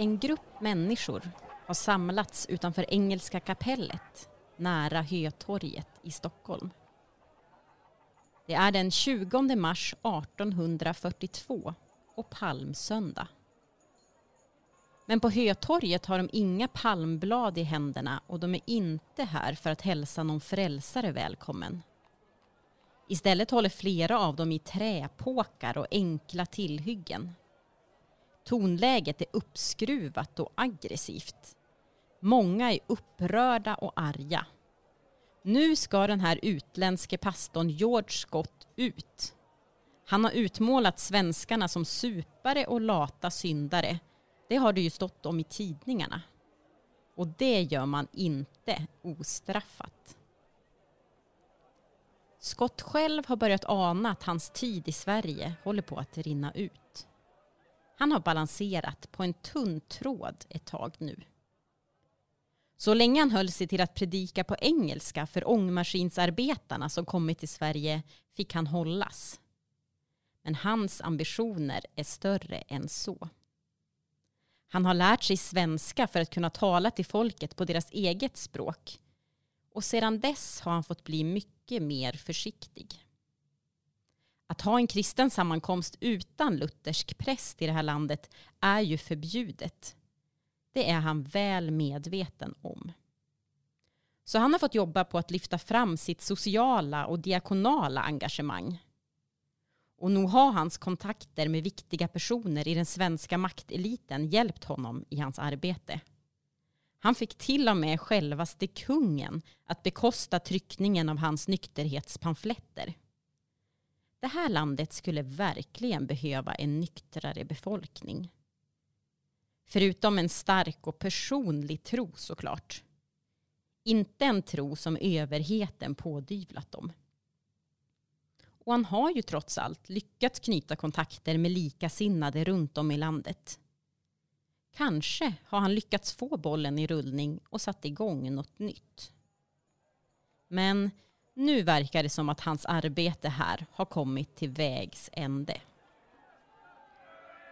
En grupp människor har samlats utanför Engelska kapellet nära Hötorget i Stockholm. Det är den 20 mars 1842 och palmsöndag. Men på Hötorget har de inga palmblad i händerna och de är inte här för att hälsa någon frälsare välkommen. Istället håller flera av dem i träpåkar och enkla tillhyggen. Tonläget är uppskruvat och aggressivt. Många är upprörda och arga. Nu ska den här utländske pastorn George Scott ut. Han har utmålat svenskarna som supare och lata syndare. Det har det ju stått om i tidningarna. Och det gör man inte ostraffat. Scott själv har börjat ana att hans tid i Sverige håller på att rinna ut. Han har balanserat på en tunn tråd ett tag nu. Så länge han höll sig till att predika på engelska för ångmaskinsarbetarna som kommit till Sverige fick han hållas. Men hans ambitioner är större än så. Han har lärt sig svenska för att kunna tala till folket på deras eget språk. Och sedan dess har han fått bli mycket mer försiktig. Att ha en kristen sammankomst utan luthersk präst i det här landet är ju förbjudet. Det är han väl medveten om. Så han har fått jobba på att lyfta fram sitt sociala och diakonala engagemang. Och nog har hans kontakter med viktiga personer i den svenska makteliten hjälpt honom i hans arbete. Han fick till och med självaste kungen att bekosta tryckningen av hans nykterhetspamfletter. Det här landet skulle verkligen behöva en nyktrare befolkning. Förutom en stark och personlig tro såklart. Inte en tro som överheten pådyvlat dem. Och han har ju trots allt lyckats knyta kontakter med likasinnade runt om i landet. Kanske har han lyckats få bollen i rullning och satt igång något nytt. Men nu verkar det som att hans arbete här har kommit till vägs ände.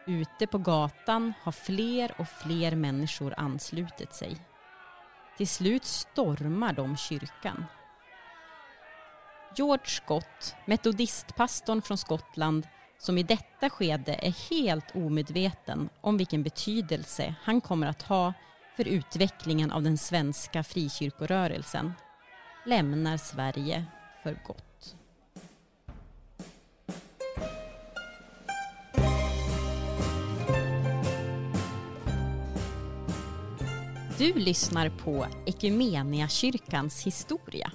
Ute på gatan har fler och fler människor anslutit sig. Till slut stormar de kyrkan. George Scott, metodistpastorn från Skottland, som i detta skede är helt omedveten om vilken betydelse han kommer att ha för utvecklingen av den svenska frikyrkorörelsen, lämnar Sverige för gott. Du lyssnar på Ekumeniakyrkans historia.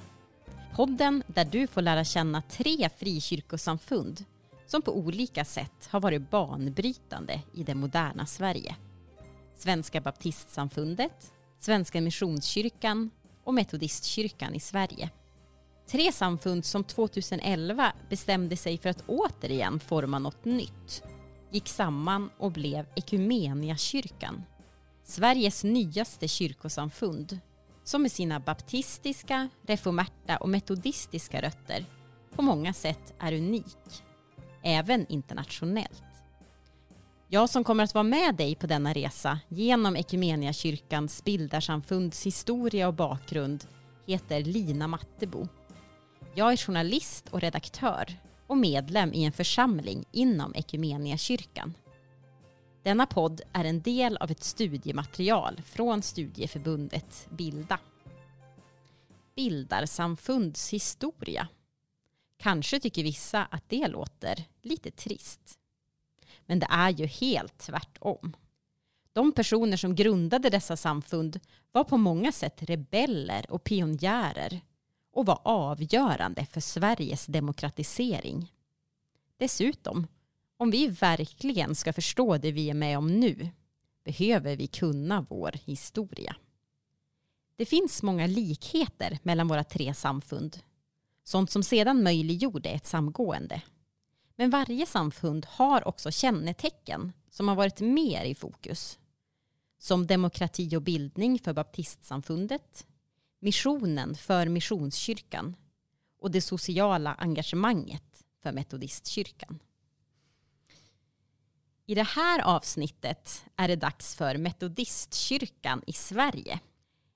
Podden där du får lära känna tre frikyrkosamfund som på olika sätt har varit banbrytande i det moderna Sverige. Svenska baptistsamfundet, Svenska Missionskyrkan och Metodistkyrkan i Sverige. Tre samfund som 2011 bestämde sig för att återigen forma något nytt, gick samman och blev Ekumeniakyrkan Sveriges nyaste kyrkosamfund som med sina baptistiska, reformerta och metodistiska rötter på många sätt är unik, även internationellt. Jag som kommer att vara med dig på denna resa genom Equmeniakyrkans bildarsamfunds historia och bakgrund heter Lina Mattebo. Jag är journalist och redaktör och medlem i en församling inom Equmeniakyrkan. Denna podd är en del av ett studiematerial från studieförbundet Bilda. Bildarsamfunds historia. Kanske tycker vissa att det låter lite trist. Men det är ju helt tvärtom. De personer som grundade dessa samfund var på många sätt rebeller och pionjärer och var avgörande för Sveriges demokratisering. Dessutom om vi verkligen ska förstå det vi är med om nu behöver vi kunna vår historia. Det finns många likheter mellan våra tre samfund. Sånt som sedan möjliggjorde ett samgående. Men varje samfund har också kännetecken som har varit mer i fokus. Som demokrati och bildning för baptistsamfundet, missionen för missionskyrkan och det sociala engagemanget för metodistkyrkan. I det här avsnittet är det dags för Metodistkyrkan i Sverige.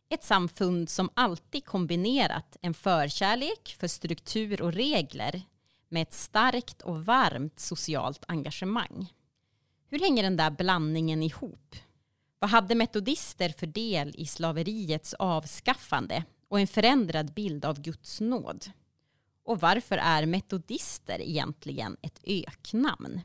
Ett samfund som alltid kombinerat en förkärlek för struktur och regler med ett starkt och varmt socialt engagemang. Hur hänger den där blandningen ihop? Vad hade metodister för del i slaveriets avskaffande och en förändrad bild av Guds nåd? Och varför är metodister egentligen ett öknamn?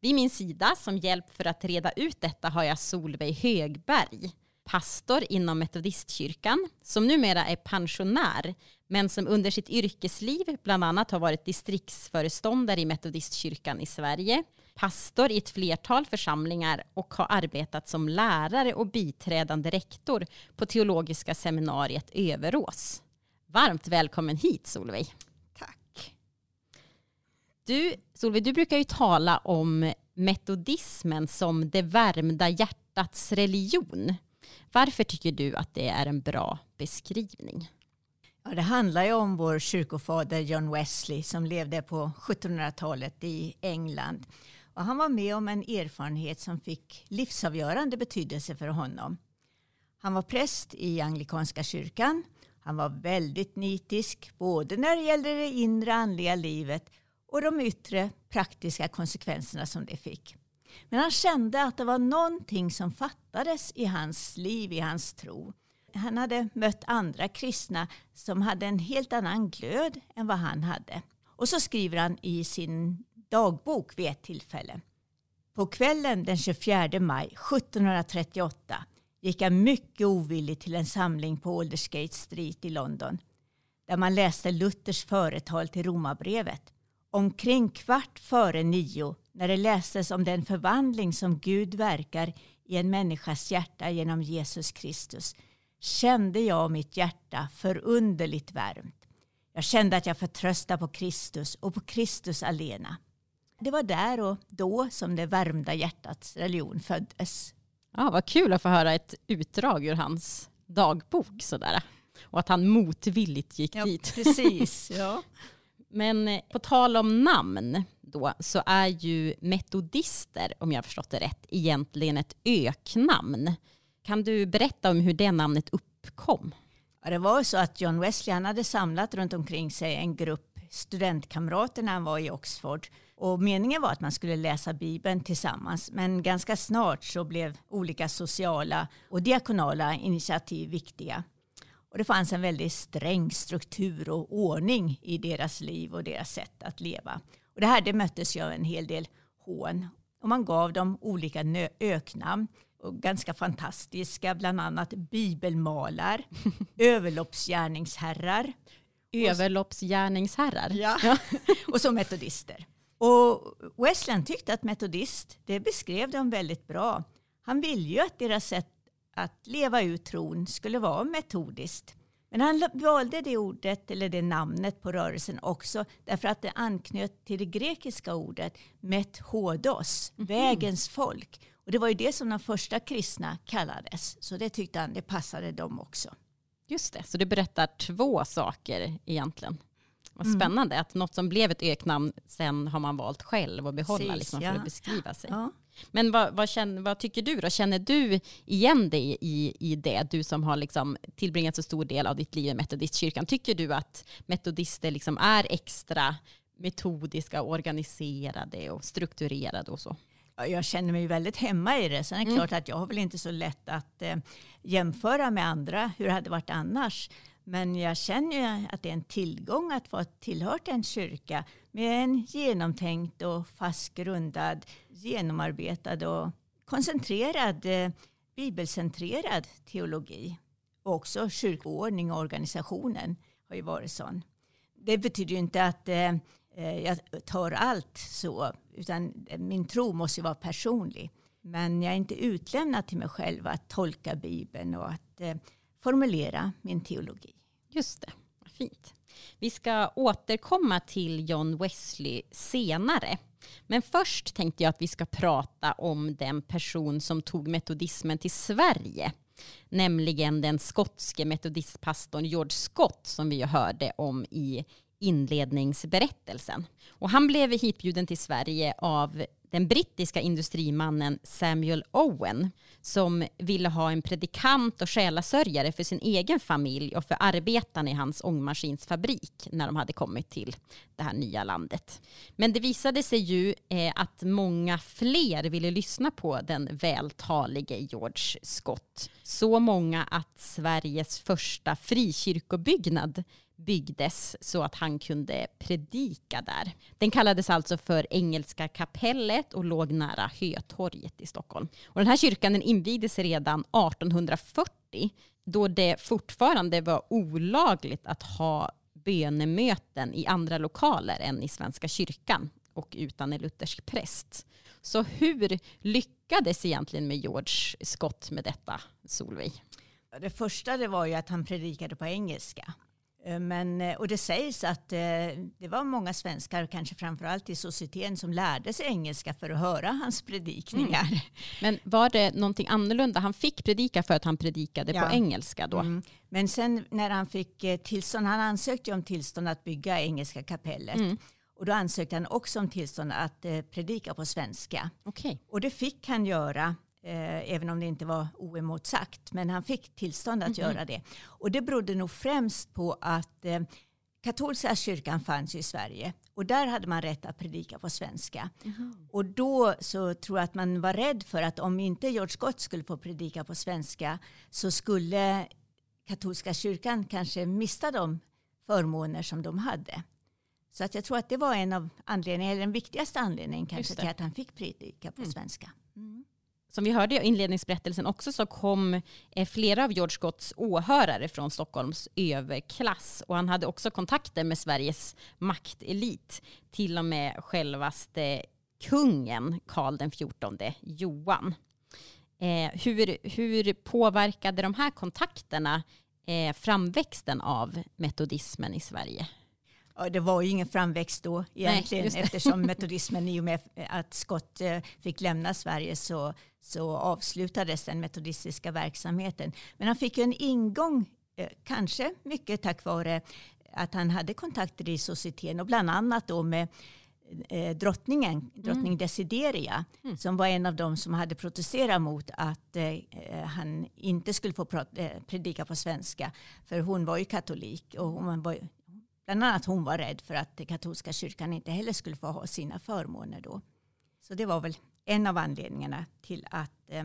Vid min sida som hjälp för att reda ut detta har jag Solveig Högberg, pastor inom Metodistkyrkan, som numera är pensionär, men som under sitt yrkesliv bland annat har varit distriktsföreståndare i Metodistkyrkan i Sverige, pastor i ett flertal församlingar och har arbetat som lärare och biträdande rektor på Teologiska seminariet Överås. Varmt välkommen hit Solveig. Tack. Du, Solveig, du brukar ju tala om metodismen som det värmda hjärtats religion. Varför tycker du att det är en bra beskrivning? Ja, det handlar ju om vår kyrkofader John Wesley som levde på 1700-talet i England. Och han var med om en erfarenhet som fick livsavgörande betydelse för honom. Han var präst i anglikanska kyrkan. Han var väldigt nitisk både när det gällde det inre andliga livet och de yttre praktiska konsekvenserna som det fick. Men han kände att det var någonting som fattades i hans liv, i hans tro. Han hade mött andra kristna som hade en helt annan glöd än vad han hade. Och så skriver han i sin dagbok vid ett tillfälle. På kvällen den 24 maj 1738 gick jag mycket ovilligt till en samling på Aldersgate Street i London där man läste Luthers företal till Romarbrevet. Omkring kvart före nio när det lästes om den förvandling som Gud verkar i en människas hjärta genom Jesus Kristus kände jag mitt hjärta förunderligt varmt. Jag kände att jag förtröstade på Kristus och på Kristus alena. Det var där och då som det värmda hjärtats religion föddes. Ja, vad kul att få höra ett utdrag ur hans dagbok sådär. Och att han motvilligt gick ja, dit. Precis, ja. Men eh, på tal om namn då, så är ju metodister, om jag har förstått det rätt, egentligen ett öknamn. Kan du berätta om hur det namnet uppkom? Ja, det var så att John Wesley han hade samlat runt omkring sig en grupp studentkamrater när han var i Oxford. Och meningen var att man skulle läsa Bibeln tillsammans. Men ganska snart så blev olika sociala och diakonala initiativ viktiga. Och det fanns en väldigt sträng struktur och ordning i deras liv och deras sätt att leva. Och det här det möttes av en hel del hån. Och man gav dem olika öknamn. Och ganska fantastiska, bland annat bibelmalar, överloppsgärningsherrar. Överloppsgärningsherrar? Ja, och så metodister. Och Wesleyan tyckte att metodist, det beskrev dem väldigt bra. Han ville ju att deras sätt att leva ut tron skulle vara metodiskt. Men han valde det ordet, eller det namnet på rörelsen också, därför att det anknöt till det grekiska ordet methodos, mm vägens folk. Och det var ju det som de första kristna kallades. Så det tyckte han, det passade dem också. Just det, så det berättar två saker egentligen. Vad mm. spännande mm. att något som blev ett öknamn sen har man valt själv att behålla Precis, liksom, för ja. att beskriva sig. Ja. Men vad, vad, känner, vad, tycker du då? Känner du igen dig i, i det? Du som har liksom tillbringat så stor del av ditt liv i Metodistkyrkan. Tycker du att metodister liksom är extra metodiska, organiserade och strukturerade och så? jag känner mig väldigt hemma i det. Sen är det mm. klart att jag har väl inte så lätt att eh, jämföra med andra. Hur det hade varit annars? Men jag känner ju att det är en tillgång att få tillhört en kyrka med en genomtänkt och fastgrundad, genomarbetad och koncentrerad eh, bibelcentrerad teologi. Och också kyrkoordning och organisationen har ju varit sån. Det betyder ju inte att eh, eh jag tar allt så, utan min tro måste ju vara personlig. Men jag är inte utlämnad till mig själv att tolka Bibeln och att eh, formulera min teologi. Just det, fint. Vi ska återkomma till John Wesley senare. Men först tänkte jag att vi ska prata om den person som tog metodismen till Sverige. Nämligen den skotske metodistpastorn George Scott som vi hörde om i inledningsberättelsen. Och han blev hitbjuden till Sverige av den brittiska industrimannen Samuel Owen som ville ha en predikant och själasörjare för sin egen familj och för arbetarna i hans ångmaskinsfabrik när de hade kommit till det här nya landet. Men det visade sig ju eh, att många fler ville lyssna på den vältalige George Scott. Så många att Sveriges första frikyrkobyggnad byggdes så att han kunde predika där. Den kallades alltså för Engelska kapellet och låg nära Hötorget i Stockholm. Och den här kyrkan den invigdes redan 1840 då det fortfarande var olagligt att ha bönemöten i andra lokaler än i Svenska kyrkan och utan en luthersk präst. Så hur lyckades egentligen med George Scott med detta, Solveig? Det första det var ju att han predikade på engelska. Eh, men, eh, och det sägs att eh, det var många svenskar, kanske framförallt i societeten, som lärde sig engelska för att höra hans predikningar. Mm. Men var det någonting annorlunda? Han fick predika för att han predikade ja. på engelska då? Mm. Men sen när han fick tillstånd, han ansökte om tillstånd att bygga Engelska kapellet. Mm. Och då ansökte han också om tillstånd att predika på svenska. Okay. Och det fick han göra Eh, även om det inte var oemotsagt. Men han fick tillstånd att mm -hmm. göra det. Och det berodde nog främst på att eh, katolska kyrkan fanns i Sverige. Och där hade man rätt att predika på svenska. Mm -hmm. Och då så tror jag att man var rädd för att om inte George Scott skulle få predika på svenska så skulle katolska kyrkan kanske mista de förmåner som de hade. Så att jag tror att det var en av anledningarna, eller den viktigaste anledningen kanske till att han fick predika på mm. svenska. Mm som vi hörde i inledningsberättelsen också så kom eh, flera av George Scotts åhörare från Stockholms överklass och han hade också kontakter med Sveriges maktelit. Till och med självaste kungen Karl den XIV Johan. Eh, hur, hur påverkade de här kontakterna eh, framväxten av metodismen i Sverige? Det var ju ingen framväxt då egentligen Nej, eftersom metodismen i och med att Scott eh, fick lämna Sverige så, så avslutades den metodistiska verksamheten. Men han fick ju en ingång, eh, kanske mycket tack vare att han hade kontakter i societeten och bland annat då med eh, drottningen, mm. drottning. Desideria, mm. som var en av dem som hade protesterat mot att eh, han inte skulle få predika på svenska. För hon var ju katolik och hon var Bland annat hon var rädd för att katolska kyrkan inte heller skulle få ha sina förmåner då. Så det var väl en av anledningarna till att eh,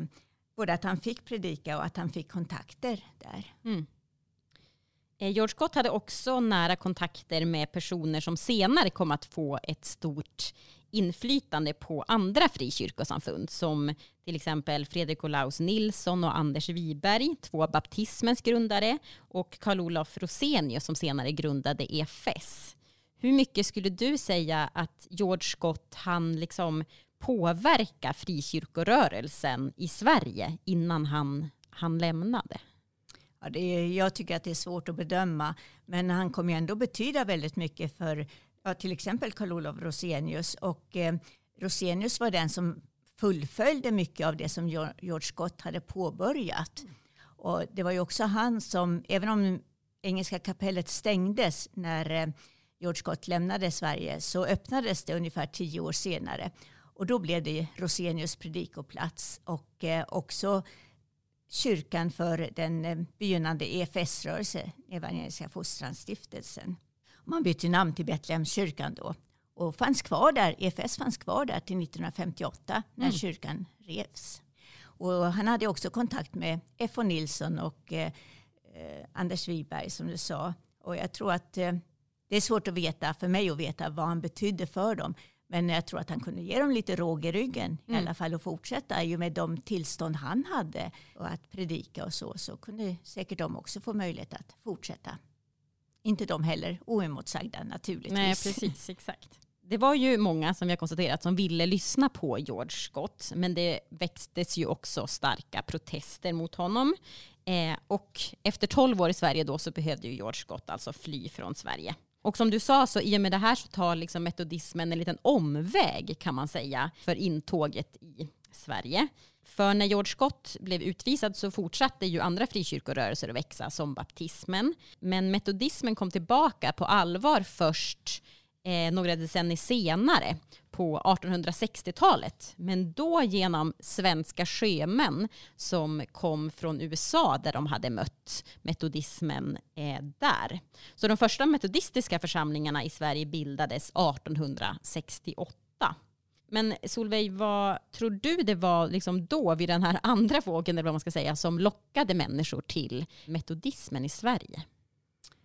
både att han fick predika och att han fick kontakter där. Mm. Eh, George Scott hade också nära kontakter med personer som senare kom att få ett stort inflytande på andra frikyrkosamfund som till exempel Fredrik Olaus Nilsson och Anders Wiberg, två baptismens grundare och Karl-Olof Rosenius som senare grundade EFS. Hur mycket skulle du säga att George Scott han liksom påverka frikyrkorörelsen i Sverige innan han, han lämnade? Ja, det är, jag tycker att det är svårt att bedöma, men han kommer ändå betyda väldigt mycket för ja, till exempel Karl-Olof Rosenius. Och eh, Rosenius var den som fullföljde mycket av det som George Scott hade påbörjat. Och det var ju också han som, även om Engelska kapellet stängdes när eh, George Scott lämnade Sverige, så öppnades det ungefär tio år senare. Och då blev det Rosenius predikoplats och eh, också kyrkan för den eh, begynnande EFS-rörelsen, Evangeliska Fostransstiftelsen. Man bytte namn till Betlehemskyrkan då och fanns kvar där. EFS fanns kvar där till 1958 när mm. kyrkan revs. Och han hade också kontakt med F.O. Nilsson och eh, Anders Wiberg som du sa. Och jag tror att eh, det är svårt att veta, för mig att veta vad han betydde för dem. Men jag tror att han kunde ge dem lite råg i ryggen mm. i alla fall och fortsätta. I och med de tillstånd han hade och att predika och så, så kunde säkert de också få möjlighet att fortsätta inte de heller oemotsagda naturligtvis. Nej, precis, exakt. Det var ju många som vi har konstaterat som ville lyssna på George Scott, men det växtes ju också starka protester mot honom. Eh, och efter tolv år i Sverige då så behövde ju George Scott alltså fly från Sverige. Och som du sa så i och med det här så tar liksom metodismen en liten omväg kan man säga för intåget i Sverige. För när George Scott blev utvisad så fortsatte ju andra frikyrkorörelser att växa som baptismen. Men metodismen kom tillbaka på allvar först eh, några decennier senare på 1860-talet, men då genom svenska sjömän som kom från USA där de hade mött metodismen eh, där. Så de första metodistiska församlingarna i Sverige bildades 1868. Men Solveig, vad tror du det var liksom då, vid den här andra vågen, eller vad man ska säga, som lockade människor till metodismen i Sverige?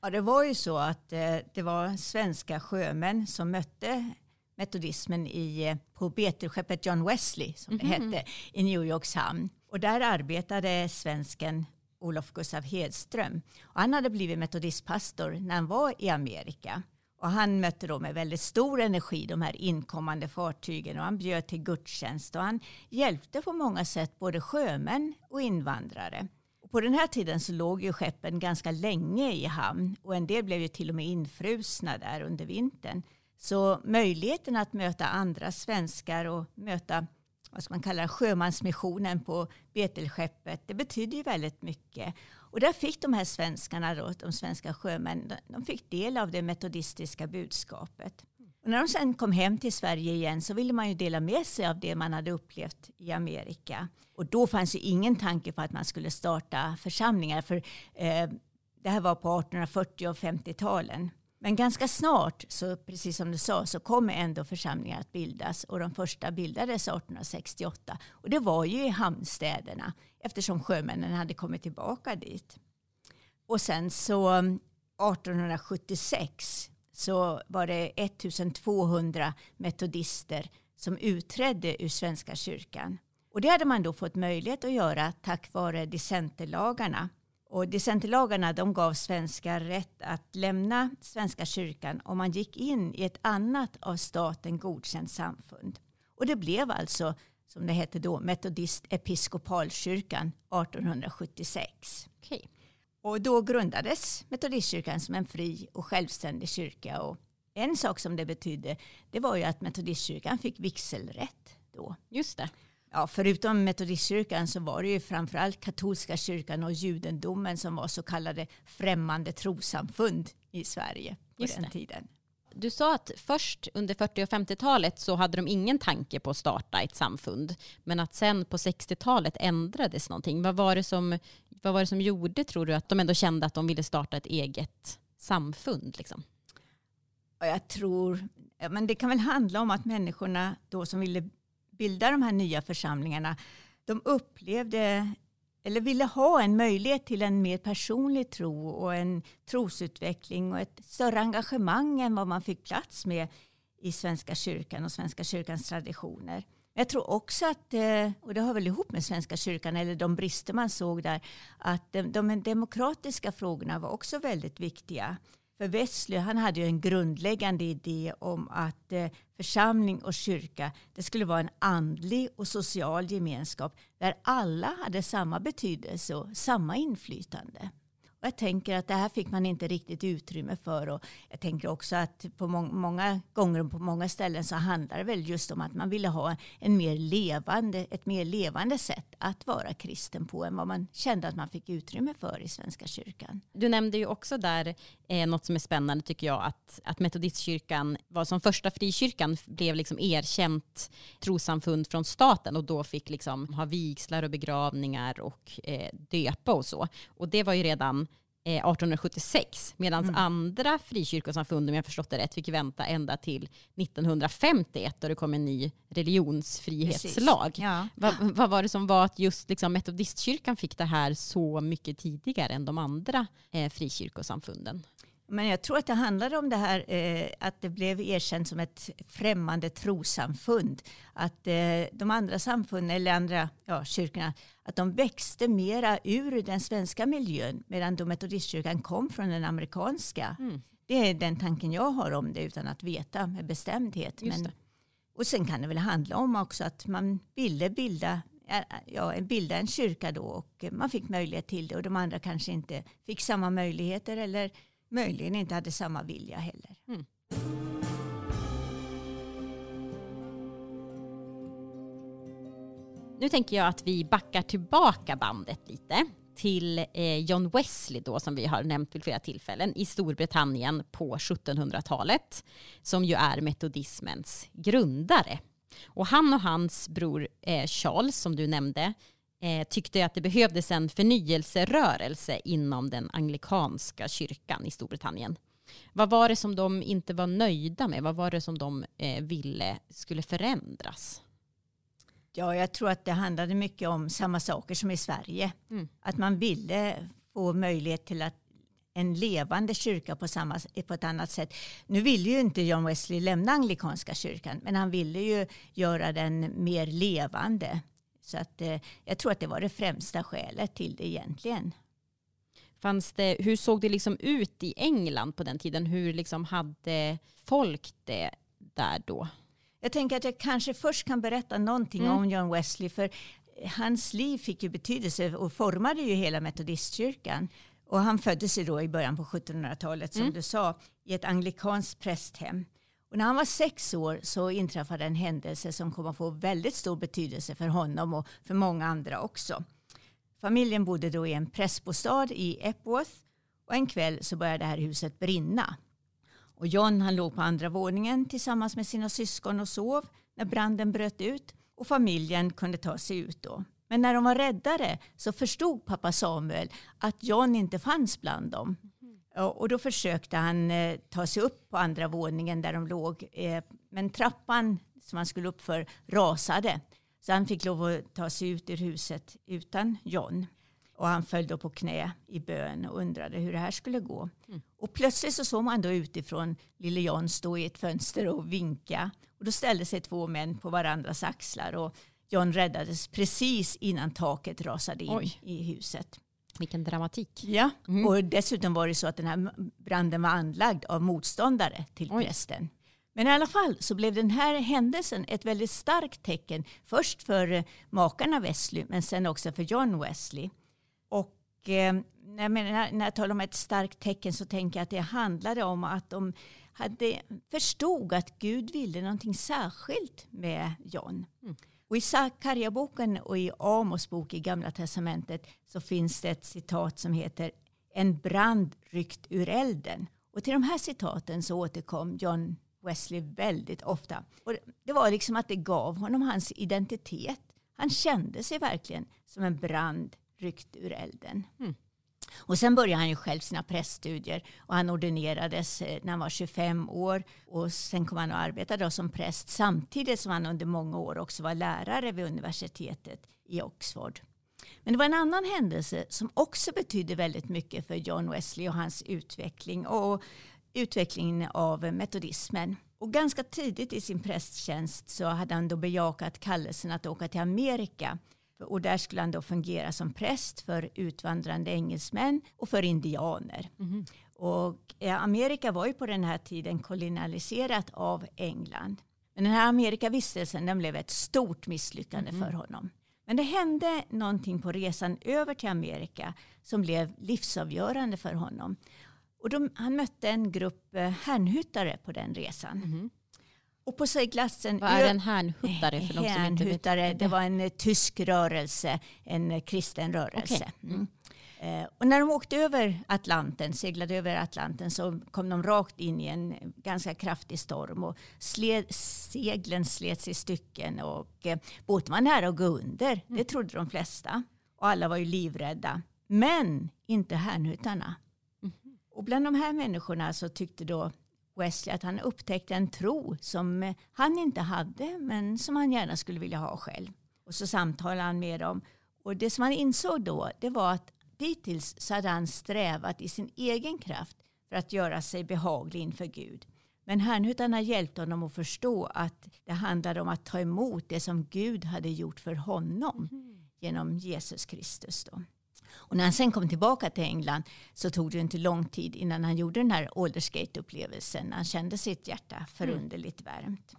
Ja, det var ju så att eh, det var svenska sjömän som mötte metodismen i, eh, på beteskeppet John Wesley, som det mm -hmm. hette, i New Yorks hamn. Och där arbetade svensken Olof Gustav Hedström. Och han hade blivit metodistpastor när han var i Amerika. Och han mötte då med väldigt stor energi de här inkommande fartygen och han bjöd till gudstjänst och han hjälpte på många sätt både sjömän och invandrare. Och på den här tiden så låg ju skeppen ganska länge i hamn och en del blev ju till och med infrusna där under vintern. Så möjligheten att möta andra svenskar och möta vad ska man kalla sjömansmissionen på Betelskeppet, det betyder ju väldigt mycket. Och där fick de här svenskarna, då, de svenska sjömännen, de fick del av det metodistiska budskapet. Och när de sen kom hem till Sverige igen så ville man ju dela med sig av det man hade upplevt i Amerika. Och då fanns ju ingen tanke på att man skulle starta församlingar. För eh, det här var på 1840 och 50-talen. Men ganska snart, så precis som du sa, så kommer ändå församlingar att bildas. Och de första bildades 1868. Och det var ju i hamnstäderna eftersom sjömännen hade kommit tillbaka dit. Och sen så 1876 så var det 1200 metodister som utträdde ur Svenska kyrkan. Och det hade man då fått möjlighet att göra tack vare dissenterlagarna och dissenterlagarna de gav svenskar rätt att lämna Svenska kyrkan om man gick in i ett annat av staten godkänt samfund. Och det blev alltså, som det hette då, Metodist episkopalkyrkan 1876. Okay. Och då grundades Metodistkyrkan som en fri och självständig kyrka. Och en sak som det betydde det var ju att Metodistkyrkan fick vigselrätt då. Just det. Ja, förutom metodistkyrkan så var det ju framförallt katolska kyrkan och judendomen som var så kallade främmande trosamfund i Sverige på Just den det. tiden. Du sa att först under 40 och 50-talet så hade de ingen tanke på att starta ett samfund. Men att sen på 60-talet ändrades någonting. Vad var, det som, vad var det som gjorde, tror du, att de ändå kände att de ville starta ett eget samfund? Liksom? Jag tror, men det kan väl handla om att människorna då som ville bilda de här nya församlingarna, de upplevde eller ville ha en möjlighet till en mer personlig tro och en trosutveckling och ett större engagemang än vad man fick plats med i Svenska kyrkan och Svenska kyrkans traditioner. Jag tror också att, eh, och det har väl ihop med Svenska kyrkan, eller de brister man såg där, att de demokratiska frågorna var också väldigt viktiga. För Wesley han hade ju en grundläggande idé om att eh, församling och kyrka det skulle vara en andlig och social gemenskap där alla hade samma betydelse och samma inflytande. Och jag tänker att det här fick man inte riktigt utrymme för. Och jag tänker också att på må många gånger och på många ställen så handlar det väl just om att man ville ha en mer levande, ett mer levande sätt att vara kristen på än vad man kände att man fick utrymme för i Svenska kyrkan. Du nämnde ju också där eh, något som är spännande tycker jag, att, att metodistkyrkan var som första frikyrkan blev liksom erkänt trossamfund från staten och då fick liksom ha vigslar och begravningar och eh, döpa och så. Och det var ju redan 1876 medan mm. andra frikyrkosamfund, om jag förstått det rätt, fick vänta ända till 1951 då det kom en ny religionsfrihetslag. Ja. Vad, vad, var det som var att just liksom metodistkyrkan fick det här så mycket tidigare än de andra eh, frikyrkosamfunden? Men jag tror att det handlade om det här eh, att det blev erkänt som ett främmande trosamfund. Att eh, de andra samfunden, eller andra ja, kyrkorna, att de växte mera ur den svenska miljön medan då metodistkyrkan kom från den amerikanska. Mm. Det är den tanken jag har om det utan att veta med bestämdhet. Men, och sen kan det väl handla om också att man ville bilda ja, bilda en kyrka då och man fick möjlighet till det och de andra kanske inte fick samma möjligheter eller möjligen inte hade samma vilja heller. Mm. Nu tänker jag att vi backar tillbaka bandet lite till eh, John Wesley då som vi har nämnt vid flera tillfällen i Storbritannien på 1700-talet som ju är metodismens grundare. Och han och hans bror eh, Charles som du nämnde eh, tyckte att det behövdes en förnyelserörelse inom den anglikanska kyrkan i Storbritannien. Vad var det som de inte var nöjda med? Vad var det som de eh, ville skulle förändras? Ja, jag tror att det handlade mycket om samma saker som i Sverige. Mm. Att man ville få möjlighet till att en levande kyrka på, samma, på ett annat sätt. Nu ville ju inte John Wesley lämna anglikanska kyrkan, men han ville ju göra den mer levande. Så att, eh, jag tror att det var det främsta skälet till det egentligen. Fanns det, hur såg det liksom ut i England på den tiden? Hur liksom hade folk det där då? Jag tänker att jag kanske först kan berätta någonting mm. om John Wesley. För hans liv fick ju betydelse och formade ju hela metodistkyrkan. Och han föddes ju då i början på 1700-talet som mm. du sa i ett anglikanskt prästhem. Och när han var sex år så inträffade en händelse som kom att få väldigt stor betydelse för honom och för många andra också. Familjen bodde då i en prästbostad i Epworth och en kväll så började det här huset brinna. Och John han låg på andra våningen tillsammans med sina syskon och sov när branden bröt ut och familjen kunde ta sig ut då. Men när de var räddare så förstod pappa Samuel att John inte fanns bland dem. Och då försökte han eh, ta sig upp på andra våningen där de låg. Eh, men trappan som han skulle upp för rasade. Så han fick lov att ta sig ut ur huset utan John. Och han föll då på knä i bön och undrade hur det här skulle gå. Mm. Och plötsligt så såg man då utifrån lille John stå i ett fönster och vinka. Och då ställde sig två män på varandras axlar och John räddades precis innan taket rasade in Oj. i huset. Vilken dramatik. Ja, mm. och dessutom var det så att den här branden var anlagd av motståndare till Oj. prästen. Men i alla fall så blev den här händelsen ett väldigt starkt tecken. Först för eh, makarna Wesley men sen också för John Wesley. Och eh, när, när jag talar om ett starkt tecken så tänker jag att det handlade om att de hade, förstod att Gud ville någonting särskilt med John. Mm. Och I Sakarja-boken och i Amos bok i Gamla Testamentet så finns det ett citat som heter En brand ryckt ur elden. Och till de här citaten så återkom John Wesley väldigt ofta. Och det var liksom att det gav honom hans identitet. Han kände sig verkligen som en brand ryckt ur elden. Mm. Och sen började han ju själv sina präststudier och han ordinerades eh, när han var 25 år och sen kom han att arbeta då som präst samtidigt som han under många år också var lärare vid universitetet i Oxford. Men det var en annan händelse som också betydde väldigt mycket för John Wesley och hans utveckling och utvecklingen av metodismen. Och ganska tidigt i sin prästtjänst så hade han då bejakat kallelsen att åka till Amerika och där skulle han då fungera som präst för utvandrande engelsmän och för indianer. Mm. Och Amerika var ju på den här tiden kolonialiserat av England. Men den här Amerikavistelsen den blev ett stort misslyckande mm. för honom. Men det hände någonting på resan över till Amerika som blev livsavgörande för honom. Och de, han mötte en grupp eh, härnhyttare på den resan. Mm. Och på seglatsen... Vad är en härnhuttare för de som inte vet? Det var en eh, tysk rörelse, en eh, kristen rörelse. Okay. Mm. Eh, och när de åkte över Atlanten, seglade över Atlanten så kom de rakt in i en ganska kraftig storm och sled, seglen slets i stycken och eh, båten var nära att gå under. Mm. Det trodde de flesta. Och alla var ju livrädda. Men inte härnhutarna. Mm. Och bland de här människorna så tyckte då Wesley att han upptäckte en tro som han inte hade men som han gärna skulle vilja ha själv. Och så samtalade han med dem. Och det som han insåg då det var att dittills så hade han strävat i sin egen kraft för att göra sig behaglig inför Gud. Men härnhutarna hjälpte honom att förstå att det handlade om att ta emot det som Gud hade gjort för honom mm. genom Jesus Kristus. Då. Och när han sen kom tillbaka till England så tog det inte lång tid innan han gjorde den här Aldersgate-upplevelsen. Han kände sitt hjärta förunderligt varmt.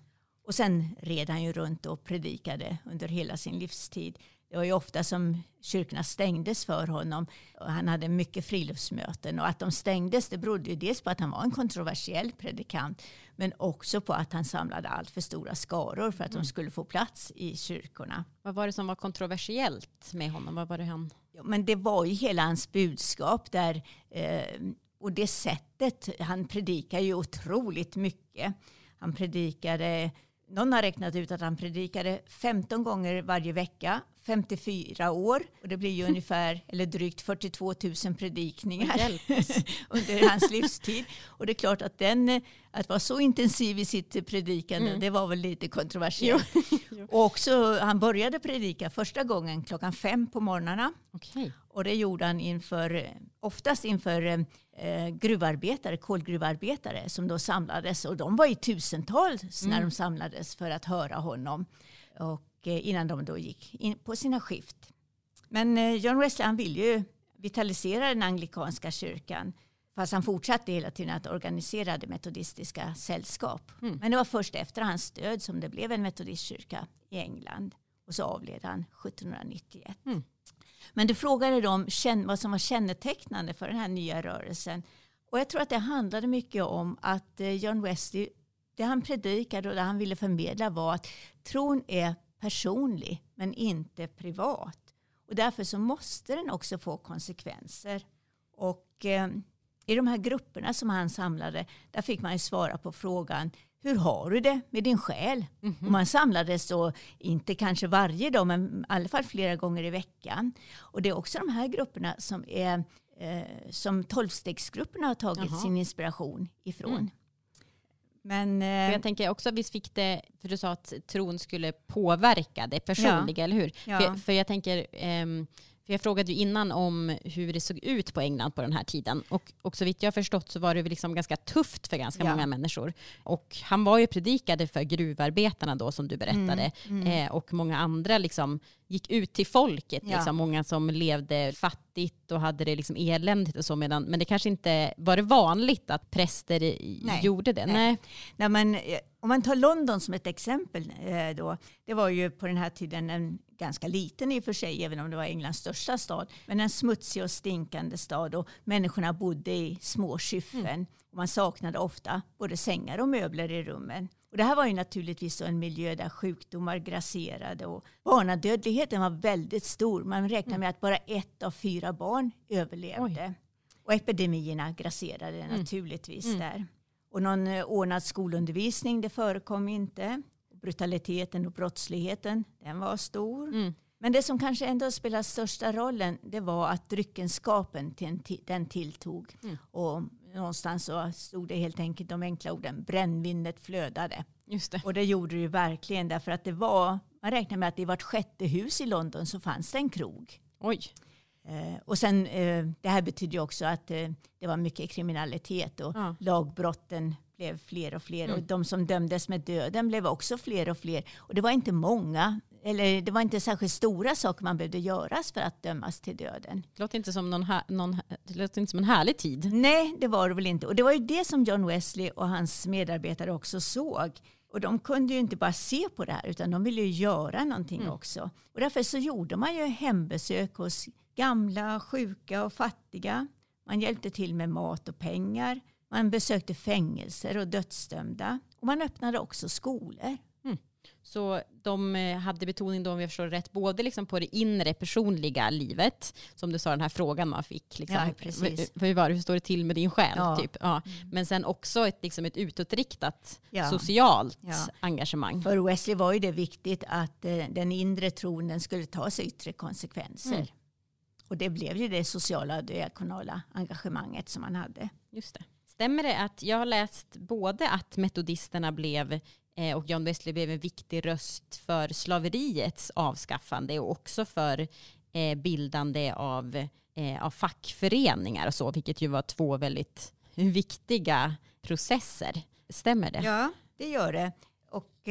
Och sen red han ju runt och predikade under hela sin livstid. Det var ju ofta som kyrkorna stängdes för honom. Och han hade mycket friluftsmöten och att de stängdes det berodde ju dels på att han var en kontroversiell predikant men också på att han samlade allt för stora skaror för att mm. de skulle få plats i kyrkorna. Vad var det som var kontroversiellt med honom? Vad var det han... Ja, men det var ju hela hans budskap där eh, och det sättet. Han predikar ju otroligt mycket. Han predikade någon har räknat ut att han predikade 15 gånger varje vecka, 54 år. Och det blir ju ungefär, eller drygt 42 000 predikningar under hans livstid. Och det är klart att den, att vara så intensiv i sitt predikande, mm. det var väl lite kontroversiellt. och också, han började predika första gången klockan fem på morgnarna. Okay. Och det gjorde han inför, oftast inför eh, gruvarbetare, kolgruvarbetare som då samlades. Och de var i tusentals mm. när de samlades för att höra honom. Och eh, innan de då gick in på sina skift. Men eh, John Wesley han ville ju vitalisera den anglikanska kyrkan. Fast han fortsatte hela tiden att organisera det metodistiska sällskap. Mm. Men det var först efter hans död som det blev en metodistkyrka i England. Och så avled han 1791. Mm. Men du frågade dem vad som var kännetecknande för den här nya rörelsen. Och jag tror att det handlade mycket om att eh, John Wesley, det han predikade och det han ville förmedla var att tron är personlig men inte privat. Och därför så måste den också få konsekvenser. Och eh, i de här grupperna som han samlade, där fick man ju svara på frågan hur har du det med din själ? Mm -hmm. Och man samlades då, inte kanske varje dag, men i alla fall flera gånger i veckan. Och det är också de här grupperna som, är, eh, som tolvstegsgrupperna har tagit Jaha. sin inspiration ifrån. Mm. Men, eh, jag tänker också, visst fick det, för du sa att tron skulle påverka det personliga, ja. eller hur? Ja. För, för jag tänker, eh, för jag frågade ju innan om hur det såg ut på England på den här tiden. Och, och så vitt jag har förstått så var det liksom ganska tufft för ganska ja. många människor. Och han var ju predikade för gruvarbetarna då som du berättade. Mm, mm. Eh, och många andra liksom gick ut till folket. Ja. Liksom, många som levde fattigt och hade det liksom eländigt och så. Medan, men det kanske inte var det vanligt att präster nej, gjorde det. Nej. Nej. nej men, eh, om man tar London som ett exempel eh, då. Det var ju på den här tiden en ganska liten i och för sig, även om det var Englands största stad. Men en smutsig och stinkande stad och människorna bodde i små skyffen. Mm. Man saknade ofta både sängar och möbler i rummen. Och det här var ju naturligtvis en miljö där sjukdomar grasserade och barnadödligheten var väldigt stor. Man räknar med att bara ett av fyra barn överlevde. Oj. Och epidemierna grasserade mm. naturligtvis mm. där. Och någon eh, ordnad skolundervisning det förekom inte brutaliteten och brottsligheten, den var stor. Mm. Men det som kanske ändå spelade största rollen, det var att dryckenskapen den tilltog. Mm. Och någonstans så stod det helt enkelt de enkla orden, brännvinet flödade. Just det. Och det gjorde det ju verkligen, därför att det var, man räknar med att i vart sjätte hus i London så fanns det en krog. Oj. Eh, och sen, eh, det här betyder ju också att eh, det var mycket kriminalitet och ja. lagbrotten blev fler och fler. Mm. Och de som dömdes med döden blev också fler och fler. Och det var inte många, eller det var inte särskilt stora saker man behövde göras för att dömas till döden. Det låter inte som, någon här, någon, det inte som en härlig tid. Nej, det var det väl inte. Och det var ju det som John Wesley och hans medarbetare också såg. Och de kunde ju inte bara se på det här utan de ville ju göra någonting mm. också. Och därför så gjorde man ju hembesök hos gamla, sjuka och fattiga. Man hjälpte till med mat och pengar. Man besökte fängelser och dödsdömda. Och man öppnade också skolor. Så de eh, hade betoning då, om jag förstår det rätt, både liksom på det inre personliga livet, som du sa den här frågan man fick. Liksom, ja. Hur, var det, hur står det till med din själ? Ja. Typ. Ja. Mm. Men sen också ett, liksom ett utåtriktat ja. socialt engagemang. För Wesley var ju det viktigt att eh, den inre tron skulle ta sig yttre konsekvenser. Mm. Och det blev ju det sociala och diakonala engagemanget som man hade. Just det. Stämmer det att jag har läst både att metodisterna blev och John Wesley blev en viktig röst för slaveriets avskaffande och också för eh, bildande av, eh, av fackföreningar och så, vilket ju var två väldigt viktiga processer. Stämmer det? Ja, det gör det. Och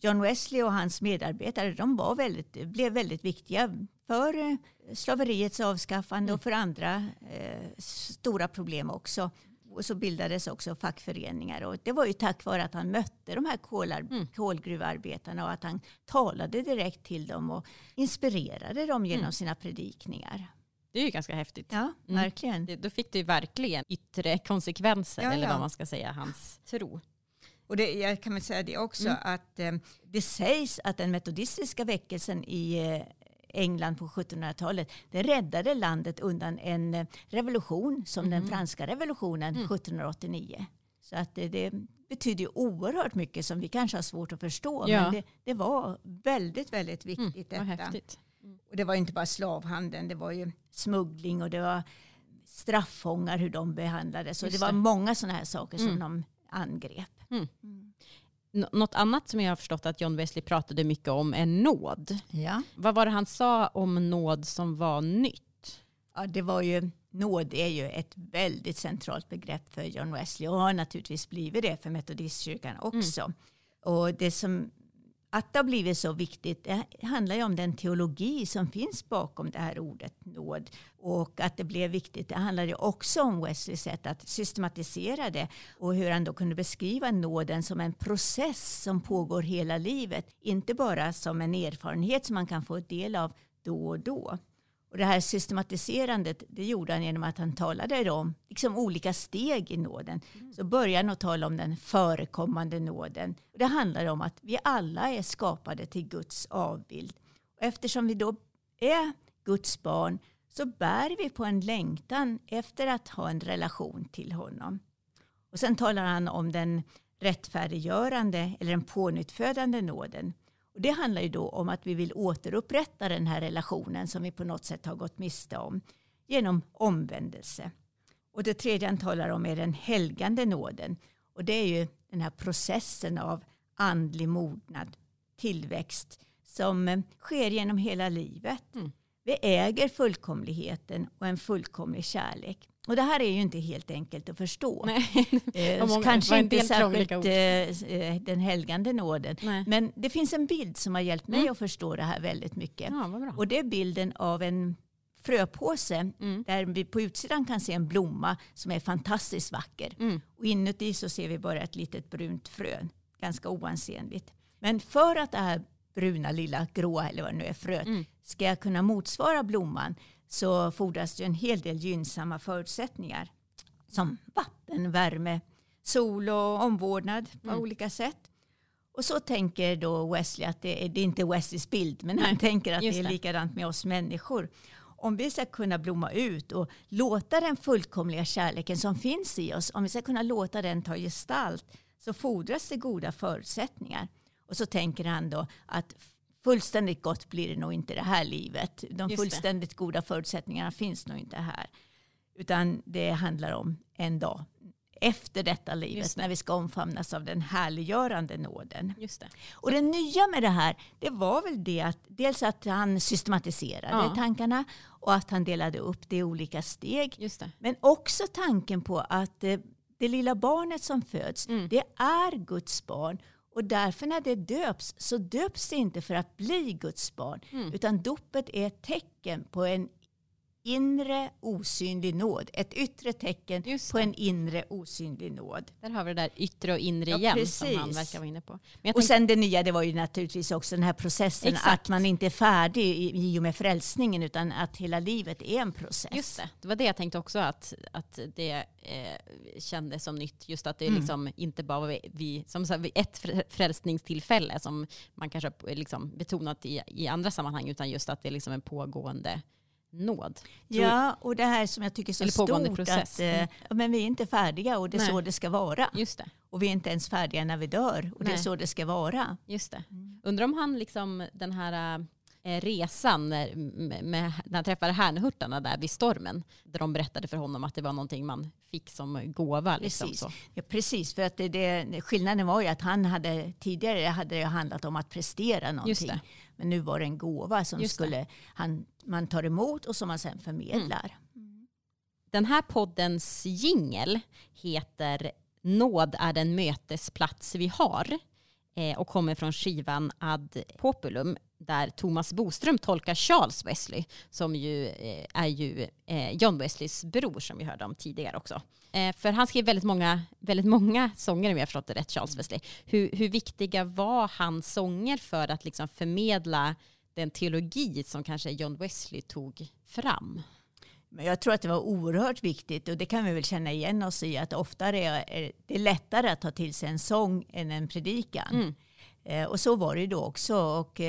John Wesley och hans medarbetare de var väldigt, blev väldigt viktiga för slaveriets avskaffande och för andra stora problem också. Och så bildades också fackföreningar. Och det var ju tack vare att han mötte de här kolar, Mm. kolgruvarbetarna och att han talade direkt till dem och inspirerade dem genom Mm. sina predikningar. Det är ju ganska häftigt. Ja, Mm. verkligen. Det, då fick det ju verkligen yttre konsekvenser, Ja, eller ja. vad man ska säga, hans tro. Och det, jag kan väl säga det också Mm. att eh, det sägs att den metodistiska väckelsen i eh, England på 1700-talet det räddade landet undan en eh, revolution som den Mhm. franska revolutionen Mm. 1789. Så att det, det betyder oerhört mycket som vi kanske har svårt att förstå. Ja. Men det, det var väldigt, väldigt viktigt Mm, detta. häftigt. Och det var inte bara slavhandeln, det var ju smuggling och det var straffångar, hur de behandlades. Och det var många sådana här saker som Mm. de angrep. Mm. Mm. Nå- Något annat som jag har förstått att John Wesley pratade mycket om är nåd. Ja. Vad var det han sa om nåd som var nytt? Ja, det var ju, nåd är ju ett väldigt centralt begrepp för John Wesley och har naturligtvis blivit det för metodistkyrkan också. Och det som, att det har blivit så viktigt det handlar ju om den teologi som finns bakom det här ordet nåd. Och att det blev viktigt det handlar ju också om Wesleys sätt att systematisera det och hur han då kunde beskriva nåden som en process som pågår hela livet. Inte bara som en erfarenhet som man kan få del av då och då. Och det här systematiserandet det gjorde han genom att han talade om liksom olika steg i nåden. Så började han att tala om den förekommande nåden. Och det handlar om att vi alla är skapade till Guds avbild. Och eftersom vi då är Guds barn så bär vi på en längtan efter att ha en relation till honom. Och sen talar han om den rättfärdiggörande eller den pånyttfödande nåden. Och det handlar ju då om att vi vill återupprätta den här relationen som vi på något sätt har gått miste om genom omvändelse. Och det tredje han talar om är den helgande nåden. Och det är ju den här processen av andlig mognad, tillväxt som eh, sker genom hela livet. Mm. Vi äger fullkomligheten och en fullkomlig kärlek. Och det här är ju inte helt enkelt att förstå. Nej. Eh, kanske inte särskilt eh, eh, den helgande nåden. Nej. Men det finns en bild som har hjälpt mig Mm. att förstå det här väldigt mycket. Ja, vad bra. Och det är bilden av en fröpåse Mm. där vi på utsidan kan se en blomma som är fantastiskt vacker. Mm. Och inuti så ser vi bara ett litet brunt frö, ganska oansenligt. Men för att det här bruna, lilla, gråa eller vad det nu är fröet Mm. ska kunna motsvara blomman så fordras det en hel del gynnsamma förutsättningar. Som vatten, värme, sol och omvårdnad på Mm. olika sätt. Och så tänker då Wesley att det är, det är inte Wesleys bild, men han tänker att det just är det. likadant med oss människor. Om vi ska kunna blomma ut och låta den fullkomliga kärleken som finns i oss, om vi ska kunna låta den ta gestalt, så fordras det goda förutsättningar. Och så tänker han då att fullständigt gott blir det nog inte det här livet. De Just det. fullständigt goda förutsättningarna finns nog inte här. Utan det handlar om en dag efter detta livet det. när vi ska omfamnas av den härliggörande nåden. Just det. Och det nya med det här, det var väl det att dels att han systematiserade Ja. tankarna och att han delade upp det i olika steg. Det. Men också tanken på att eh, det lilla barnet som föds, Mm. det är Guds barn. Och därför när det döps så döps det inte för att bli Guds barn. Mm. Utan dopet är ett tecken på en inre osynlig nåd. Ett yttre tecken på en inre osynlig nåd. Där har vi det där yttre och inre Ja, igen som han precis. verkar vara inne på. Och sen det nya det var ju naturligtvis också den här processen Exakt. att man inte är färdig i, i och med frälsningen utan att hela livet är en process. just det, det var det jag tänkte också att, att det eh, kändes som nytt. Just att det Mm. liksom inte bara var vid, som ett frä- frälsningstillfälle som man kanske har liksom betonat i, i andra sammanhang utan just att det är liksom en pågående nåd. Ja, och det här som jag tycker är så stort process. att eh, ja, men vi är inte färdiga och det är Nej. så det ska vara. Just det. Och vi är inte ens färdiga när vi dör och det är Nej. så det ska vara. Just det. Mm. Undrar om han liksom den här eh, resan när, med, när han träffade härnhurtarna där vid stormen. Där de berättade för honom att det var någonting man fick som gåva. Liksom, Precis. Ja, precis, för att det, det, skillnaden var ju att han hade tidigare hade det handlat om att prestera någonting. Men nu var det en gåva som Just skulle han, man tar emot och som man sen förmedlar. Den här poddens jingel heter Nåd är den mötesplats vi har eh, och kommer från skivan Ad Populum. Där Thomas Boström tolkar Charles Wesley som ju eh, är ju eh, John Wesleys bror som vi hörde om tidigare också. Eh, för han skrev väldigt många, väldigt många sånger om jag förstått det rätt, Charles Wesley. Hur, hur viktiga var hans sånger för att liksom förmedla den teologi som kanske John Wesley tog fram? Men jag tror att det var oerhört viktigt och det kan vi väl känna igen oss i att oftare är det lättare att ta till sig en sång än en predikan. Mm. Och så var det ju då också. Och,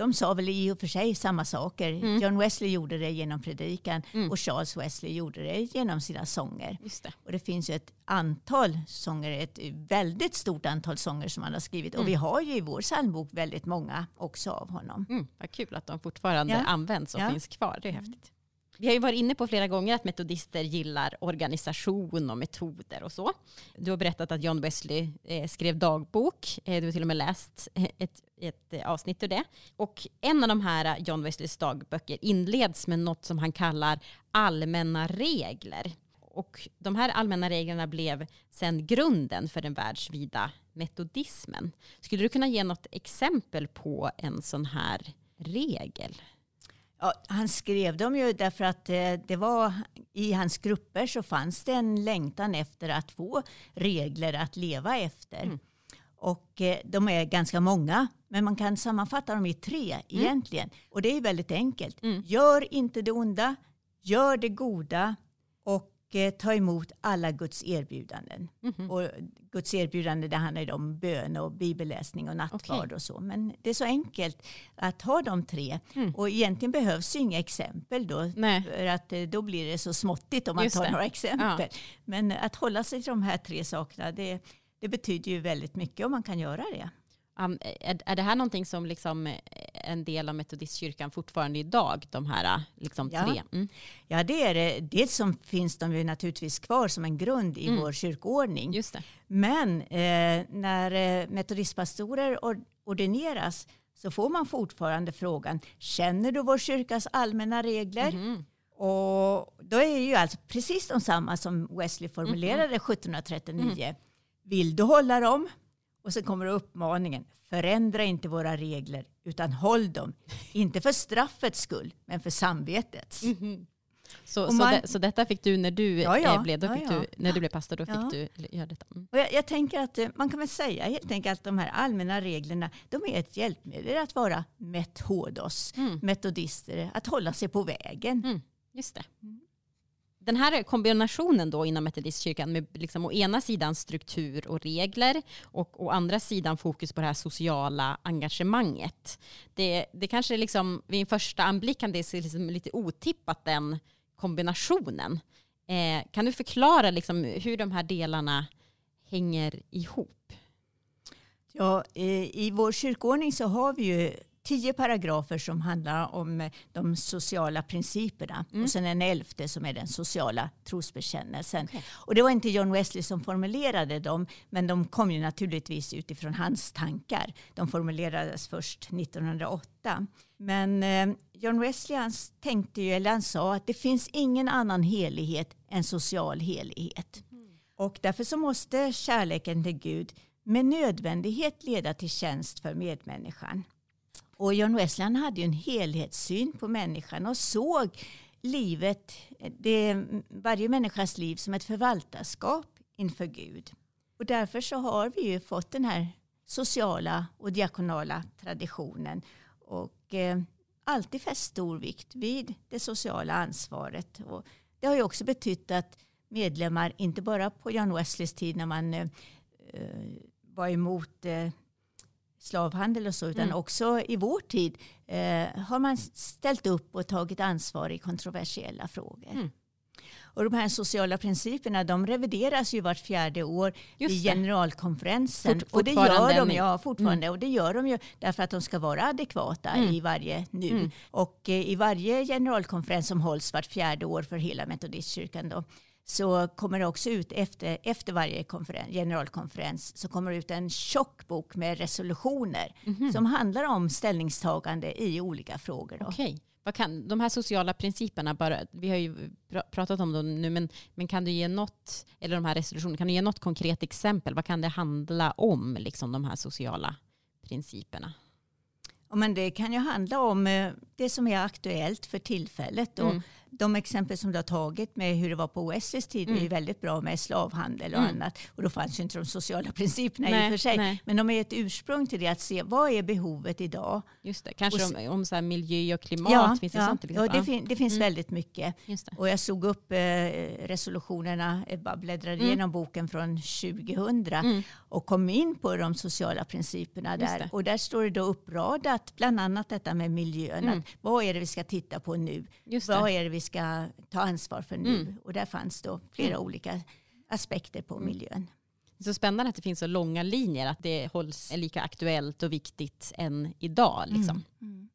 de sa väl i och för sig samma saker. Mm. John Wesley gjorde det genom predikan mm. och Charles Wesley gjorde det genom sina sånger. Det. Och det finns ju ett antal sånger, ett väldigt stort antal sånger som han har skrivit. Mm. Och vi har ju i vår psalmbok väldigt många också av honom. Mm, vad kul att de fortfarande ja. används och ja. finns kvar. Det är häftigt. Vi har ju varit inne på flera gånger att metodister gillar organisation och metoder och så. Du har berättat att John Wesley eh, skrev dagbok. Eh, du har till och med läst eh, ett, ett avsnitt ur det. Och en av de här John Wesleys dagböcker inleds med något som han kallar allmänna regler. Och de här allmänna reglerna blev sen grunden för den världsvida metodismen. Skulle du kunna ge något exempel på en sån här regel? Ja, han skrev dem ju därför att eh, det var i hans grupper så fanns det en längtan efter att få regler att leva efter. Mm. Och eh, de är ganska många, men man kan sammanfatta dem i tre mm. egentligen. Och det är väldigt enkelt. Mm. Gör inte det onda, gör det goda ta emot alla Guds erbjudanden. Mm -hmm. Och Guds erbjudanden det handlar om bön och bibelläsning och nattvard okay. och så. Men det är så enkelt att ha de tre. Mm. Och egentligen behövs inga exempel då. Nej. För att eh, då blir det så småttigt om man Just tar det. några exempel. Ja. Men att hålla sig till de här tre sakerna det, det betyder ju väldigt mycket om man kan göra det. Um, är, är det här någonting som liksom är en del av metodistkyrkan fortfarande idag? De här liksom ja. tre? Mm. Ja, det är det. Dels som finns de ju naturligtvis kvar som en grund i mm. vår kyrkoordning. Just det. Men eh, när eh, metodistpastorer ordineras så får man fortfarande frågan, känner du vår kyrkas allmänna regler? Mm. Och då är ju alltså precis de samma som Wesley formulerade mm. 1739. Vill du hålla dem? Och så kommer uppmaningen, förändra inte våra regler utan håll dem. Inte för straffets skull, men för samvetets. Mm -hmm. Så, man, så, det, så, detta fick du när du ja, ja, blev, ja, Du, när du blev pastor, då fick du göra detta? Mm. Och jag, jag, tänker att eh, man kan väl säga helt enkelt att de här allmänna reglerna, de är ett hjälpmedel att vara metodos, mm. metodister, att hålla sig på vägen. Mm, just det. Den här kombinationen då inom metodistkyrkan med liksom å ena sidan struktur och regler och å andra sidan fokus på det här sociala engagemanget. Det, det kanske liksom vid en första anblick kan det se liksom lite otippat den kombinationen. Eh, kan du förklara liksom hur de här delarna hänger ihop? Ja, eh, i vår kyrkoordning så har vi ju tio paragrafer som handlar om eh, de sociala principerna mm. och sen en elfte som är den sociala trosbekännelsen. Okay. Och det var inte John Wesley som formulerade dem, men de kom ju naturligtvis utifrån hans tankar. De formulerades först 1908. Men eh, John Wesley han tänkte ju, eller han sa att det finns ingen annan helighet än social helighet. Mm. Och därför så måste kärleken till Gud med nödvändighet leda till tjänst för medmänniskan. Och John Wesley hade ju en helhetssyn på människan och såg livet, det, varje människas liv som ett förvaltarskap inför Gud. Och därför så har vi ju fått den här sociala och diakonala traditionen och eh, alltid fäst stor vikt vid det sociala ansvaret. Och det har ju också betytt att medlemmar, inte bara på John Wesleys tid när man eh, eh var emot eh, slavhandel och så, utan mm. också i vår tid eh, har man ställt upp och tagit ansvar i kontroversiella frågor. Mm. Och de här sociala principerna de revideras ju vart fjärde år Just i generalkonferensen. Fort, och det gör de ja, fortfarande. Mm. Och det gör de ju därför att de ska vara adekvata mm. i varje nu. Mm. Och eh, i varje generalkonferens som hålls vart fjärde år för hela metodistkyrkan då, så kommer det också ut efter, efter varje generalkonferens så kommer det ut en tjock bok med resolutioner mm -hmm. som handlar om ställningstagande i olika frågor. Då. Okay. Vad kan, de här sociala principerna, bara, vi har ju pratat om dem nu, men, men kan du ge något, eller de här resolutionerna, kan du ge något konkret exempel? Vad kan det handla om, liksom de här sociala principerna? men det kan ju handla om eh, det som är aktuellt för tillfället. Mm. De exempel som du har tagit med hur det var på Wesleys tid är ju Mm. väldigt bra med slavhandel och Mm. annat. Och då fanns ju inte de sociala principerna i Nej, och för sig. nej. Men de är ett ursprung till det att se vad är behovet idag. Just det. Kanske Och om, om så miljö och klimat. finns det ja, sånt? till ja, det, fin- det finns Mm. väldigt mycket. Och jag slog upp eh, resolutionerna, jag bara bläddrade Mm. igenom boken från 2000 Mm. och kom in på de sociala principerna där. Och där står det då uppradat bland annat detta med miljön. Mm. Att vad är det vi ska titta på nu? Vad är det vi ska ta ansvar för nu? Mm. Och där fanns då flera olika aspekter på Mm. miljön. Så spännande att det finns så långa linjer, att det hålls lika aktuellt och viktigt än idag. Liksom. Mm.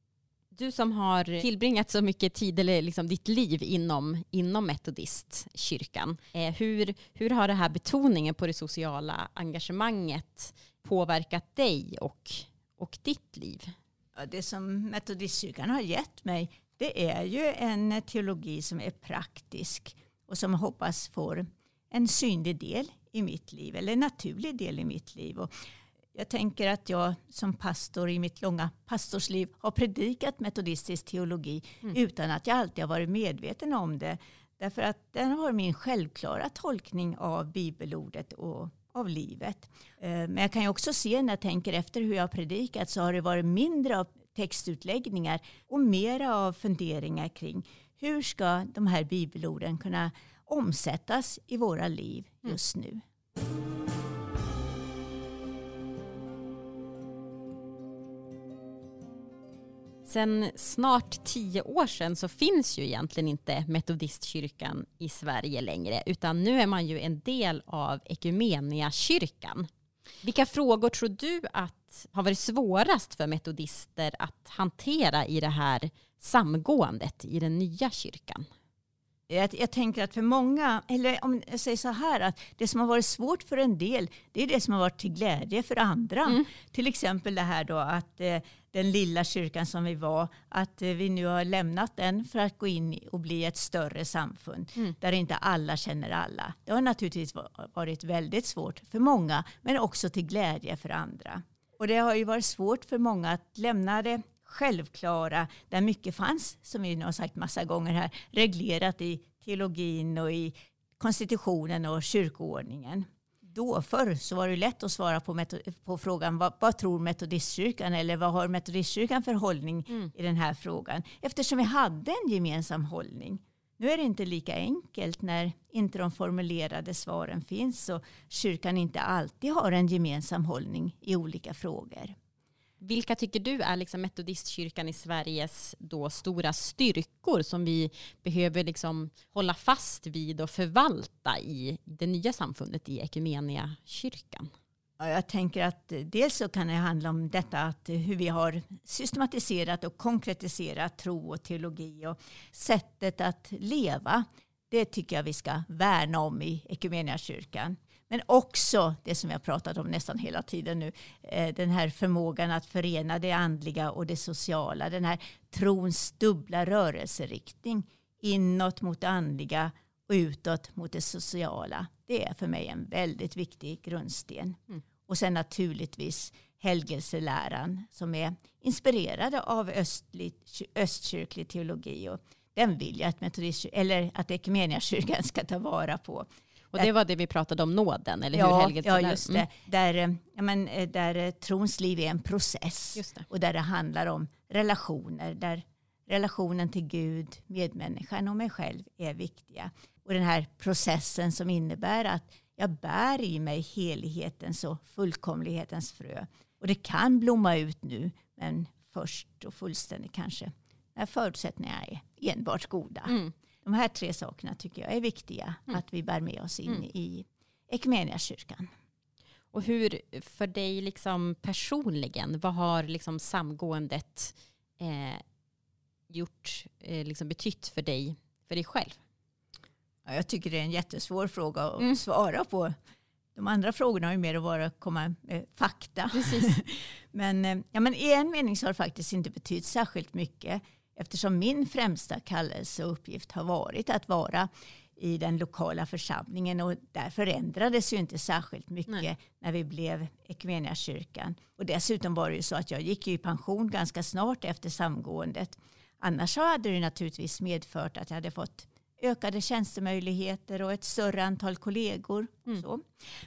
Du som har tillbringat så mycket tid, eller liksom ditt liv inom, inom metodistkyrkan. Eh, hur, hur har det här betoningen på det sociala engagemanget påverkat dig och, och ditt liv? Det som metodistkyrkan har gett mig det är ju en teologi som är praktisk och som jag hoppas får en synlig del i mitt liv eller en naturlig del i mitt liv. Och jag tänker att jag som pastor i mitt långa pastorsliv har predikat metodistisk teologi Mm. utan att jag alltid har varit medveten om det. Därför att den har min självklara tolkning av bibelordet och av livet. Eh, Men jag kan ju också se när jag tänker efter hur jag har predikat så har det varit mindre av textutläggningar och mera av funderingar kring hur ska de här bibelorden kunna omsättas i våra liv just nu. Sen snart tio år sedan så finns ju egentligen inte metodistkyrkan i Sverige längre, utan nu är man ju en del av Ekumeniakyrkan. Vilka frågor tror du att har varit svårast för metodister att hantera i det här samgåendet i den nya kyrkan? Jag, jag tänker att för många, eller om jag säger så här, att det som har varit svårt för en del, det är det som har varit till glädje för andra. Mm. Till exempel det här då att eh, den lilla kyrkan som vi var, att eh, vi nu har lämnat den för att gå in och bli ett större samfund Mm. där inte alla känner alla. Det har naturligtvis va- varit väldigt svårt för många, men också till glädje för andra. Och det har ju varit svårt för många att lämna det självklara, där mycket fanns, som vi nu har sagt massa gånger här, reglerat i teologin och i konstitutionen och kyrkoordningen. Då förr så var det lätt att svara på, på frågan vad, vad tror metodistkyrkan eller vad har metodistkyrkan för hållning Mm. i den här frågan? Eftersom vi hade en gemensam hållning. Nu är det inte lika enkelt när inte de formulerade svaren finns och kyrkan inte alltid har en gemensam hållning i olika frågor. Vilka tycker du är liksom metodistkyrkan i Sveriges då stora styrkor som vi behöver liksom hålla fast vid och förvalta i det nya samfundet i kyrkan? Ja, jag tänker att eh, dels så kan det handla om detta att eh, hur vi har systematiserat och konkretiserat tro och teologi och sättet att leva. Det tycker jag vi ska värna om i kyrkan. Men också det som jag pratat om nästan hela tiden nu, eh, den här förmågan att förena det andliga och det sociala. Den här trons dubbla rörelseriktning inåt mot det andliga och utåt mot det sociala. Det är för mig en väldigt viktig grundsten. Mm. Och sen naturligtvis helgelseläran som är inspirerade av östlig, östkyrklig teologi. Och den vill jag att, metodist, eller att Ekumeniakyrkan ska ta vara på. Och det var det vi pratade om nåden, eller hur? Ja, helgedet ja just det. Mm, Där, eh, ja, men, eh, där eh, trons liv är en process. Och där det handlar om relationer. Där relationen till Gud, medmänniskan och mig själv är viktiga. Och den här processen som innebär att jag bär i mig helighetens och fullkomlighetens frö. Och det kan blomma ut nu, men först och fullständigt kanske när förutsättningarna är enbart goda. Mm. De här tre sakerna tycker jag är viktiga Mm. att vi bär med oss in Mm. i Ekumeniakyrkan. Och hur för dig liksom personligen, vad har liksom samgåendet eh, gjort, eh, liksom betytt för dig, för dig själv? Ja, jag tycker det är en jättesvår fråga att Mm. svara på. De andra frågorna har ju mer att vara komma med fakta. Men, eh, ja, men i en mening så har det faktiskt inte betytt särskilt mycket eftersom min främsta kallelse och uppgift har varit att vara i den lokala församlingen och där förändrades ju inte särskilt mycket Nej. när vi blev Equmeniakyrkan. Och dessutom var det ju så att jag gick i pension ganska snart efter samgåendet. Annars hade det naturligtvis medfört att jag hade fått ökade tjänstemöjligheter och ett större antal kollegor. Mm. Så.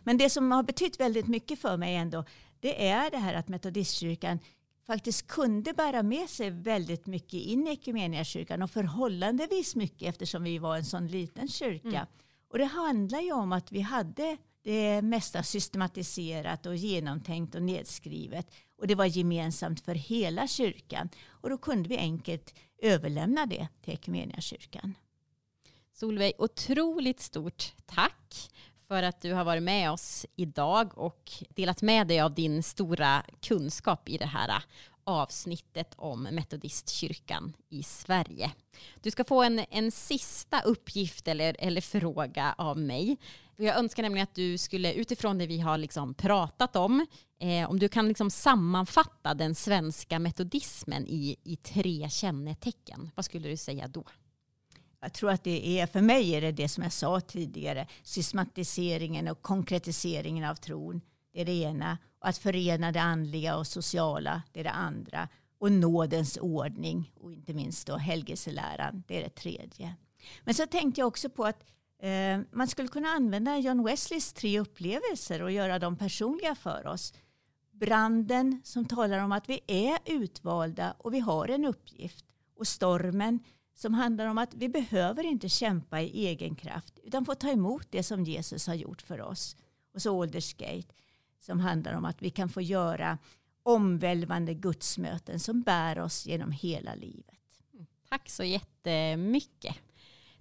Men det som har betytt väldigt mycket för mig ändå, det är det här att Metodistkyrkan faktiskt kunde bära med sig väldigt mycket in i Equmeniakyrkan och förhållandevis mycket eftersom vi var en sån liten kyrka. Mm. Och det handlar ju om att vi hade det mesta systematiserat och genomtänkt och nedskrivet. Och det var gemensamt för hela kyrkan. Och då kunde vi enkelt överlämna det till Equmeniakyrkan. Solveig, otroligt stort tack för att du har varit med oss idag och delat med dig av din stora kunskap i det här avsnittet om Metodistkyrkan i Sverige. Du ska få en, en sista uppgift eller, eller fråga av mig. Jag önskar nämligen att du skulle utifrån det vi har liksom pratat om, eh, om du kan liksom sammanfatta den svenska metodismen i, i tre kännetecken. Vad skulle du säga då? Jag tror att det är, för mig är det det som jag sa tidigare, systematiseringen och konkretiseringen av tron. Det är det ena. Och att förena det andliga och sociala, det är det andra. Och nådens ordning och inte minst då helgelseläran, det är det tredje. Men så tänkte jag också på att eh, man skulle kunna använda John Wesleys tre upplevelser och göra dem personliga för oss. Branden som talar om att vi är utvalda och vi har en uppgift. Och stormen som handlar om att vi behöver inte kämpa i egen kraft utan få ta emot det som Jesus har gjort för oss. Och så Aldersgate som handlar om att vi kan få göra omvälvande gudsmöten som bär oss genom hela livet. Mm. Tack så jättemycket.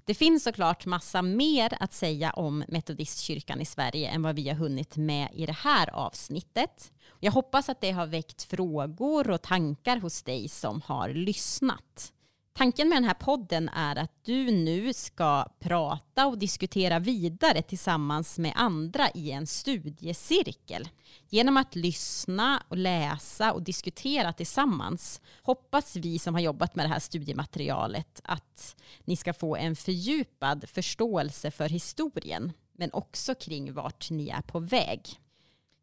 Det finns såklart massa mer att säga om Metodistkyrkan i Sverige än vad vi har hunnit med i det här avsnittet. Jag hoppas att det har väckt frågor och tankar hos dig som har lyssnat. Tanken med den här podden är att du nu ska prata och diskutera vidare tillsammans med andra i en studiecirkel. Genom att lyssna och läsa och diskutera tillsammans hoppas vi som har jobbat med det här studiematerialet att ni ska få en fördjupad förståelse för historien men också kring vart ni är på väg.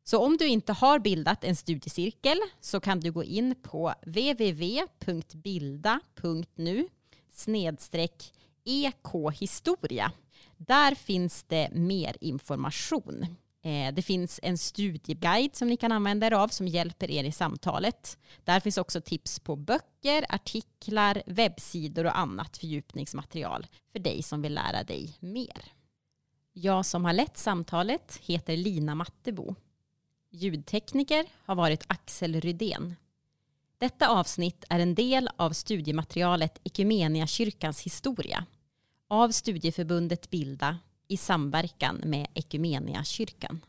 Så om du inte har bildat en studiecirkel så kan du gå in på www.bilda.nu snedstreck ekhistoria. Där finns det mer information. Eh, det finns en studieguide som ni kan använda er av som hjälper er i samtalet. Där finns också tips på böcker, artiklar, webbsidor och annat fördjupningsmaterial för dig som vill lära dig mer. Jag som har lett samtalet heter Lina Mattebo. Ljudtekniker har varit Axel Rydén. Detta avsnitt är en del av studiematerialet kyrkans historia av studieförbundet Bilda i samverkan med kyrkan.